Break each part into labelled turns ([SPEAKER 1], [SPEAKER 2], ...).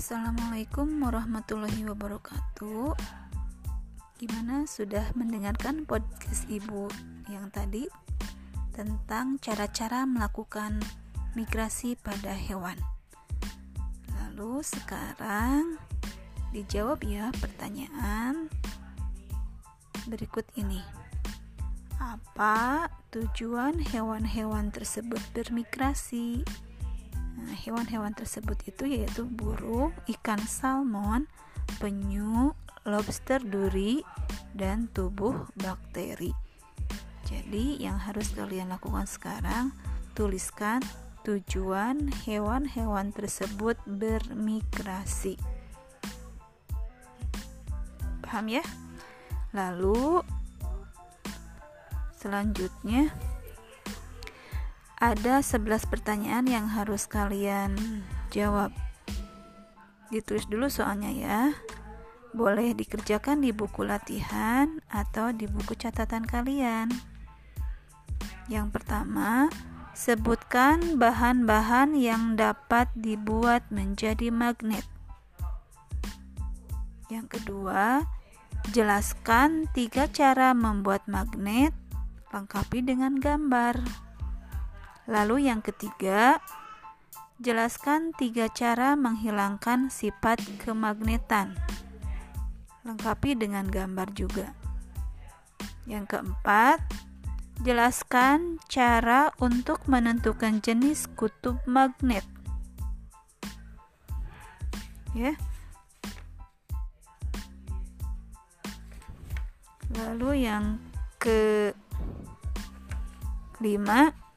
[SPEAKER 1] Assalamualaikum warahmatullahi wabarakatuh. Gimana sudah mendengarkan podcast ibu yang tadi tentang cara-cara melakukan migrasi pada hewan? Lalu sekarang dijawab ya pertanyaan berikut ini. Apa tujuan hewan-hewan tersebut bermigrasi? Nah, hewan-hewan tersebut itu yaitu burung, ikan salmon, penyu, lobster duri, dan tubuh bakteri. Jadi, yang harus kalian lakukan sekarang, tuliskan tujuan hewan-hewan tersebut bermigrasi. Paham ya? Lalu selanjutnya ada 11 pertanyaan yang harus kalian jawab. Ditulis dulu soalnya ya. Boleh dikerjakan di buku latihan atau di buku catatan kalian. Yang pertama, sebutkan bahan-bahan yang dapat dibuat menjadi magnet. Yang kedua, jelaskan tiga cara membuat magnet, lengkapi dengan gambar. Lalu yang ketiga, jelaskan tiga cara menghilangkan sifat kemagnetan. Lengkapi dengan gambar juga. Yang keempat, jelaskan cara untuk menentukan jenis kutub magnet. Ya. Lalu yang ke lima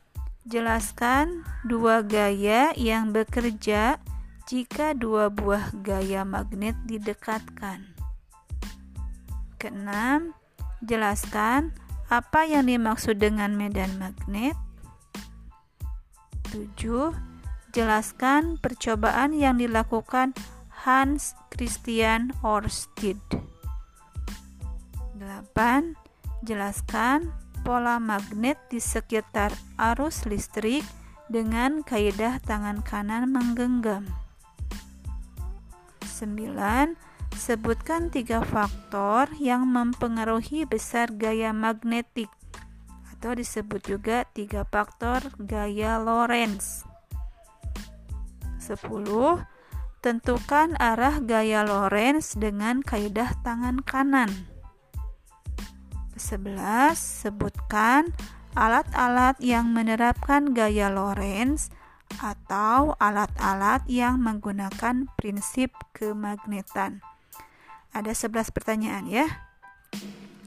[SPEAKER 1] Jelaskan dua gaya yang bekerja jika dua buah gaya magnet didekatkan. Keenam, jelaskan apa yang dimaksud dengan medan magnet. Tujuh, jelaskan percobaan yang dilakukan Hans Christian Ørsted. Delapan, jelaskan pola magnet di sekitar arus listrik dengan kaidah tangan kanan menggenggam. 9. Sebutkan tiga faktor yang mempengaruhi besar gaya magnetik atau disebut juga tiga faktor gaya Lorentz. 10. Tentukan arah gaya Lorentz dengan kaidah tangan kanan. 11. Sebutkan alat-alat yang menerapkan gaya Lorentz atau alat-alat yang menggunakan prinsip kemagnetan. Ada 11 pertanyaan ya.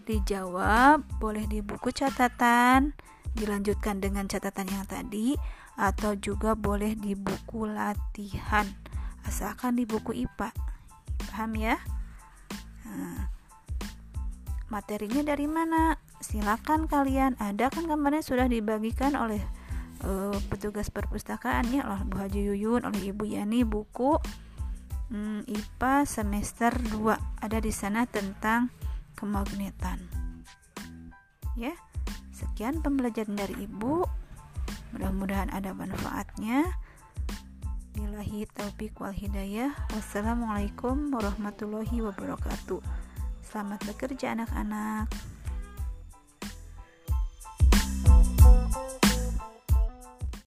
[SPEAKER 1] Dijawab boleh di buku catatan, dilanjutkan dengan catatan yang tadi atau juga boleh di buku latihan. Asalkan di buku IPA. Paham ya? Materinya dari mana? Silakan kalian ada kan kemarin sudah dibagikan oleh uh, petugas perpustakaan. Ya oleh Bu Haji Yuyun oleh Ibu Yani buku um, IPA semester 2 ada di sana tentang kemagnetan. Ya sekian pembelajaran dari Ibu. Mudah-mudahan ada manfaatnya. Bilahi taufik wal hidayah. Wassalamualaikum warahmatullahi wabarakatuh Selamat bekerja anak-anak.